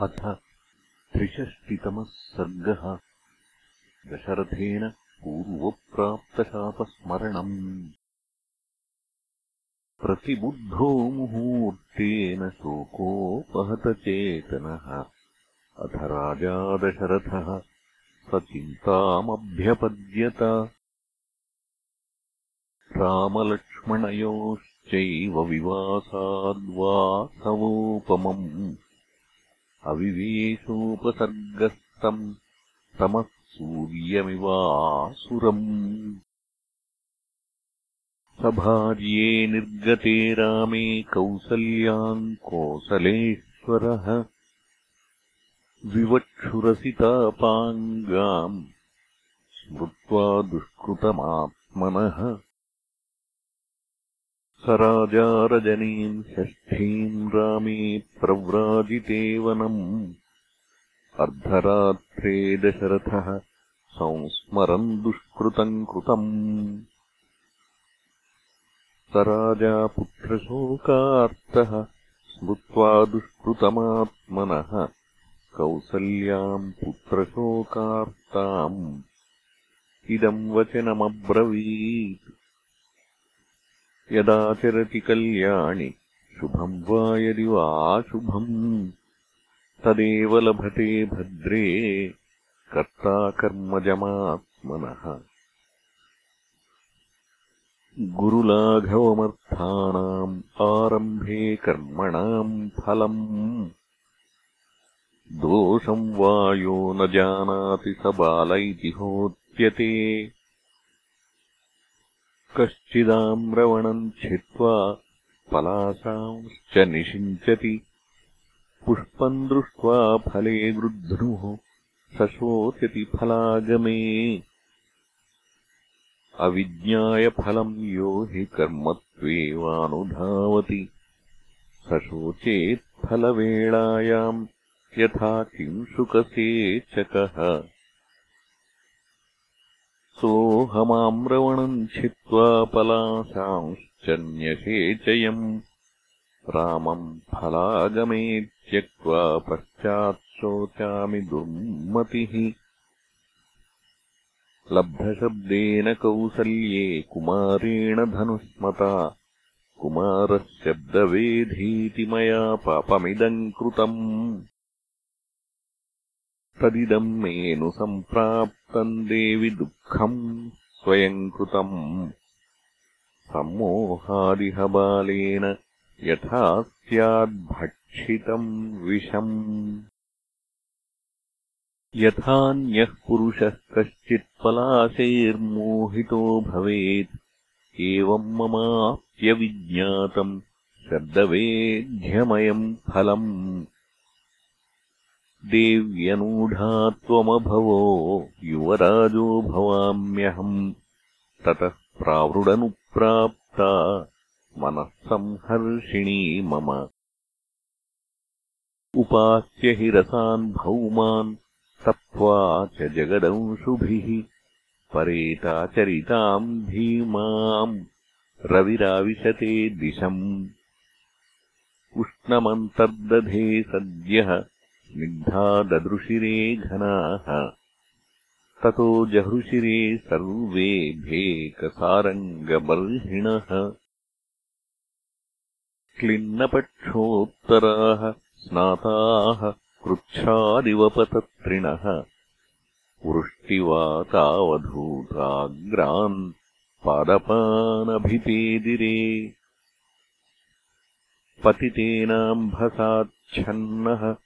अथ त्रिषष्टितमः सर्गः दशरथेन पूर्वप्राप्तशापस्मरणम्। प्रतिबुद्धो मुहूर्तेन शोकोपहतचेतनः। अथ राजा दशरथः स चिन्तामभ्यपद्यत। रामलक्ष्मणयोश्चैव विवासाद्वासवोपमम् अविवेशोपसर्गस्तम् तमः सूर्यमिवासुरम्। सभार्ये निर्गते रामे कौसल्याम् कोसलेश्वरः। विवक्षुरसितापाङ्गाम् स्मृत्वा दुष्कृतमात्मनः। स राजारजनीम् षष्ठीम् रामे प्रव्राजिते वनम् अर्धरात्रे दशरथः संस्मरन् दुष्कृतम् कृतम्। स राजा पुत्रशोकार्तः स्मृत्वा दुष्कृतमात्मनः कौसल्याम् पुत्रशोकार्ताम्। इदम् वचनमब्रवीत् यदाचरति कल्याणि शुभम् वा यदि वा अशुभम् तदेव लभते भद्रे कर्ता कर्मजमात्मनः गुरुलाघवमर्थानाम् आरम्भे कर्मणाम् फलम्। दोषम् वा यो न जानाति स बाल इति होत्यते कश्चिदाम्रवणम् छित्त्वा पलासांश्च निषिञ्चति। पुष्पम् दृष्ट्वा फले गृध्नुः स शोचति फलागमे। अविज्ञाय यो हि कर्मत्वेवानुधावति। स शोचेत्फलवेळायाम् यथा किंशुकसेचकः सोऽहमाम्रवणम् छित्त्वा पलाशांश्च न्यषेचयम् रामम् फलागमे त्यक्त्वा पश्चात्शोचामि दुर्मतिः। लब्धशब्देन कौसल्ये कुमारेण धनुष्मता कुमारशब्दवेधीति मया पापमिदम् कृतम् तदिदम् मेऽनुसम्प्राप्तम् देवि दुःखम् स्वयम् कृतम्। सम्मोहादिह बालेन यथा स्याद्भक्षितम् विषम्। यथान्यः पुरुषः कश्चित्पलाशैर्मोहितो भवेत्। एवम् ममाप्यविज्ञातम् शब्दवेध्यमयम् फलम् देव्यनूढा त्वमभवो युवराजो भवाम्यहम् ततः प्रावृडनुप्राप्ता मनः संहर्षिणी मम। उपास्य हि रसान् भौमान् तप्त्वा च जगदंशुभिः परेताचरिताम् धीमाम् रविराविशते दिशम्। उष्णमन्तर्दधे सद्यः स्निग्धा ददृशिरे घनाः। ततो जहृशिरे सर्वे भेकसारङ्गबर्हिणः। क्लिन्नपक्षोत्तराः स्नाताः कृच्छादिवपतत्रिणः वृष्टिवातावधूताग्रान् पादपानभिपेदिरे पतितेनाम्भसाच्छन्नः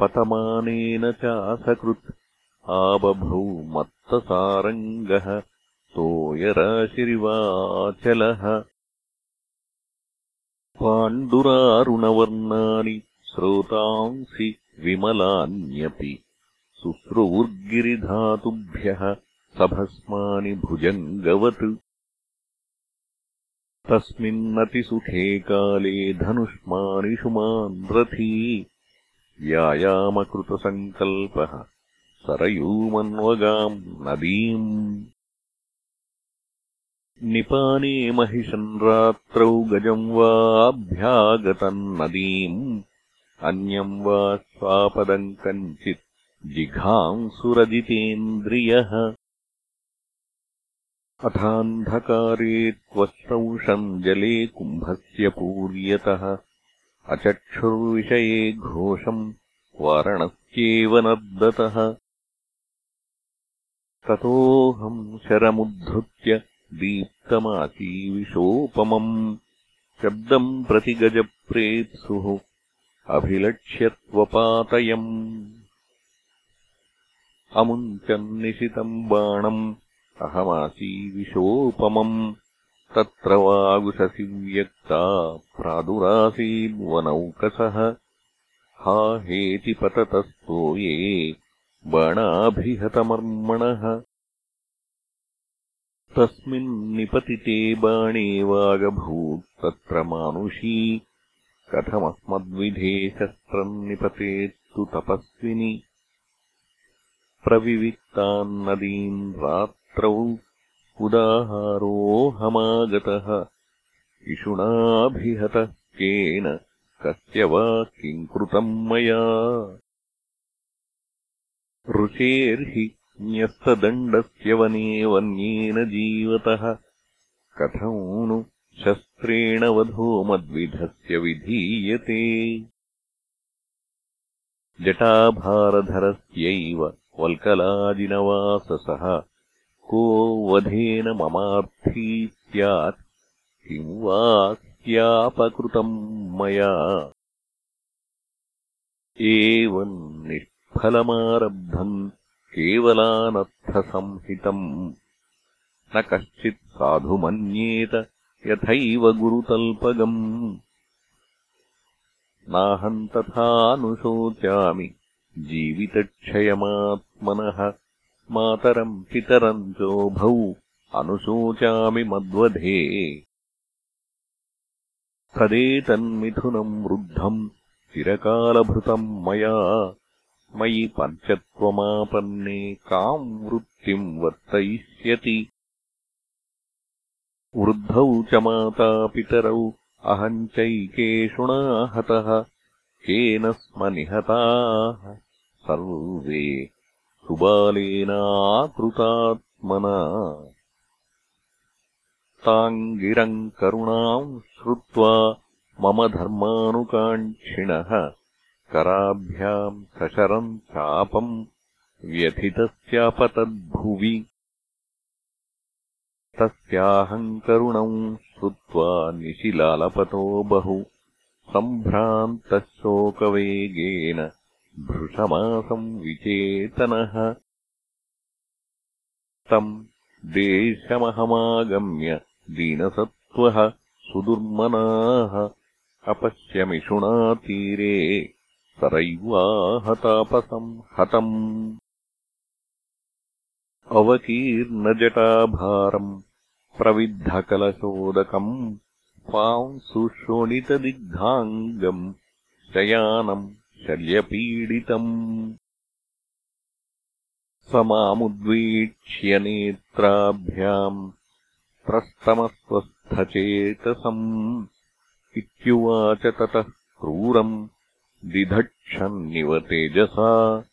पतमानेन चासकृत्। आबभौ मत्तसारङ्गः तोयराशिरिवाचलः। पाण्डुरारुणवर्णानि स्रोतांसि विमलान्यपि। शुश्रुवुर्गिरिधातुभ्यः सभस्मानि भुजङ्गवत्। तस्मिन्नतिसुखे काले धनुष्मानिषुमान् रथी व्यायामकृतसङ्कल्पः सरयूमन्वगाम् नदीम्। निपाने महिषन् रात्रौ गजम् वाभ्यागतम् नदीम्। अन्यम् वा स्वापदम् कञ्चित् जिघांसुरजितेन्द्रियः। अथान्धकारे त्वश्रंशम् जले कुम्भस्य पूर्यतः अचक्षुर्विषये घोषम् वारणस्येव नर्दतः ततोऽहम् शरमुद्धृत्य दीप्तमासीविशोपमम्। शब्दम् प्रति गजप्रेप्सुः अभिलक्ष्यत्वपातयम्। अमुञ्चन्निशितम् बाणम्। अहमासीविशोपमम् तत्र वागुषसि व्यक्ता प्रादुरासीन्वनौकसः। हा हेति पततस्तो ये बाणाभिहतमर्मणः। तस्मिन्निपतिते बाणे वागभूत्तत्र मानुषी कथमस्मद्विधे शस्त्रम् निपतेत्तु तपस्विनि। प्रविविक्तान्नदीन् रात्रौ उदाहारोऽहमागतः। इषुणाभिहतः केन कस्य वा किम् कृतम् मया। ऋषेर्हि न्यस्तदण्डस्य वने वन्येन जीवतः। कथम् नु शस्त्रेण वधो मद्विधस्य विधीयते। जटाभारधरस्यैव वल्कलाजिनवाससः को वधेन ममार्थी स्यात् किम् वा स्यापकृतम् मया? एवम् निष्फलमारब्धम् केवलानर्थसंहितम् न कश्चित् साधु मन्येत यथैव गुरुतल्पगम्। नाहम् तथानुशोचामि जीवितक्षयमात्मनः मातरम् पितरम् चोभौ अनुशोचामि मद्वधे। तदेतन्मिथुनम् वृद्धम् चिरकालभृतम् मया। मयि पञ्चत्वमापन्ने काम् वृत्तिम् वर्तयिष्यति। वृद्धौ च मातापितरौ अहम् चैकेषुणाहतः केन स्म निहताः सर्वे सुबालेनाकृतात्मना ताम् गिरम् करुणाम् श्रुत्वा मम धर्मानुकाङ्क्षिणः कराभ्याम् सशरम् चापम् व्यथितस्यापतद्भुवि। तस्याहम् करुणम् श्रुत्वा निशिलालपतो बहु। सम्भ्रान्तः शोकवेगेन भृशमासम् विचेतनः। तम् देशमहमागम्य दीनसत्त्वः सुदुर्मनाः। अपश्यमिषुणातीरे सरैवाहतापसम् हतम्। अवकीर्णजटाभारम् प्रविद्धकलशोदकम्। पांसुशोणितदिग्धाङ्गम्। शयानम् शल्यपीडितम्। स मामुद्वीक्ष्य नेत्राभ्याम् प्रस्तमस्वस्थचेतसम् इत्युवाच ततः क्रूरम् दिधक्षन्निव तेजसा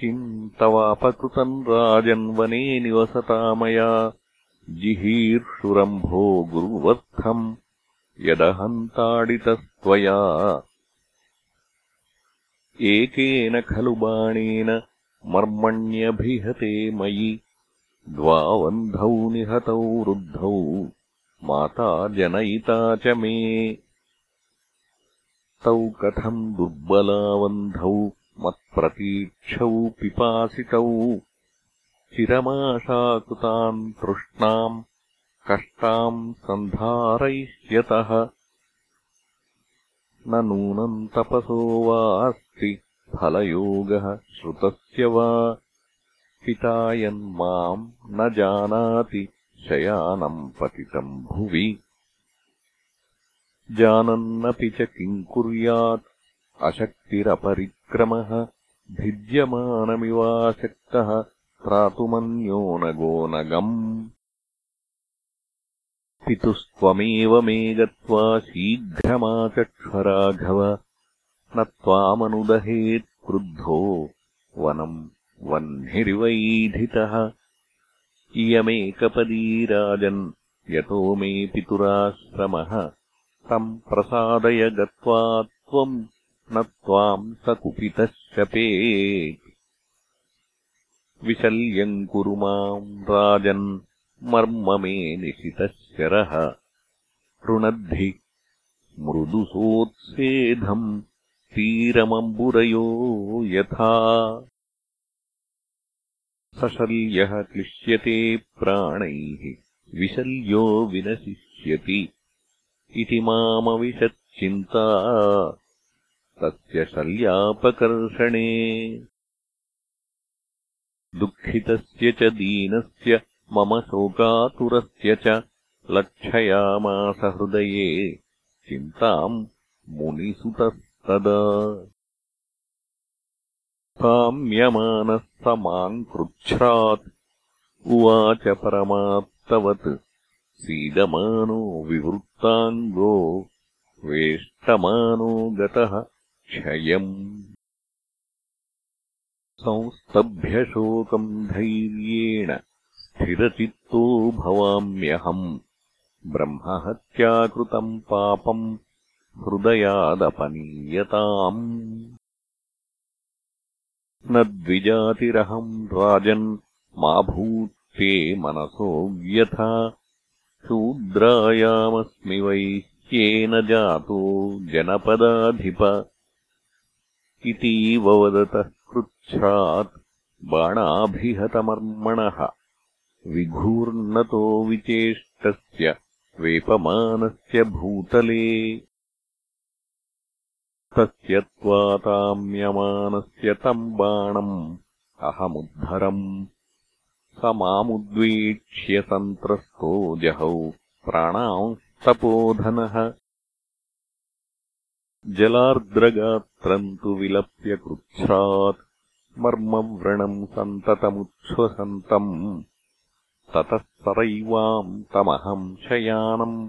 किम् तवापकृतम् राजन्वने निवसता मया जिहीर्षुरम्भो गुरुवर्थम्। यदहन्ताडितस्त्वया एकेन खलु बाणेन मर्मण्यभिहते मयि। द्वावन्धौ निहतौ वृद्धौ माता जनयिता च मे। तौ कथम् दुर्बलावन्धौ मत्प्रतीक्षौ पिपासितौ। चिरमाशाकृताम् तृष्णाम् कष्टाम् सन्धारयिष्यतः न नूनम् तपसो वास्ति फलयोगः श्रुतस्य वा। पितायन्माम् न जानाति शयानम् पतितम् भुवि। जानन्नपि च किम् कुर्यात् अशक्तिरपरिक्रमः भिद्यमानमिवाशक्तः त्रातुमन्यो न गोनगम् पितुस्त्वमेव मे गत्वा शीघ्रमाचक्ष्वराघव न त्वामनुदहेत् क्रुद्धो वनम् वह्निर्वैधितः। इयमेकपदी राजन् यतो मे पितुराश्रमः। तम् प्रसादय गत्वा त्वम् न त्वाम् स कुपितः शपेत् विशल्यम् कुरु माम् राजन् मर्म मे निशितः शरः रुणद्धि मृदुसोत्सेधम् तीरमम्बुरयो यथा। सशल्यः क्लिश्यते प्राणैः विशल्यो विनशिष्यति इति मामविशच्चिन्ता तस्य शल्यापकर्षणे। दुःखितस्य च दीनस्य मम शोकातुरस्य च लक्षयामासहृदये चिन्ताम् मुनिसुतस्तदा। काम्यमानः स माम् कृच्छ्रात् उवाच परमात्तवत्। सीदमानो विवृत्ताङ्गो वेष्टमानो गतः क्षयम्। संस्तभ्यशोकम् धैर्येण स्थिरचित्तो भवाम्यहम्। ब्रह्महत्याकृतम् पापम् हृदयादपनीयताम्। न द्विजातिरहम् राजन् मा भूत्ते मनसो व्यथा। शूद्रायामस्मि वैश्येन जातो जनपदाधिप। इतीव वदतः कृच्छ्रात् बाणाभिहतमर्मणः विघूर्णतो विचेष्टस्य वेपमानस्य भूतले। तस्य त्वाताम्यमानस्य तम् बाणम् अहमुद्धरम्। स मामुद्वीक्ष्य सन्त्रस्तो जहौ प्राणांस्तपोधनः। जलार्द्रगात्रम् तु विलप्य कृच्छ्रात्। मर्मव्रणम् सन्ततमुच्छ्वसन्तम् ततः सरैवाम् तमहम् शयानम्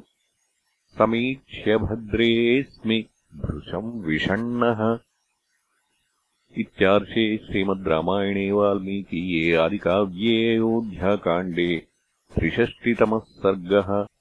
समीक्ष्य भद्रेऽस्मि भृशम् विषण्णः। इत्यार्षे श्रीमद् रामायणे वाल्मीकीये आदिकाव्ये अयोध्याकाण्डे त्रिषष्टितमः सर्गः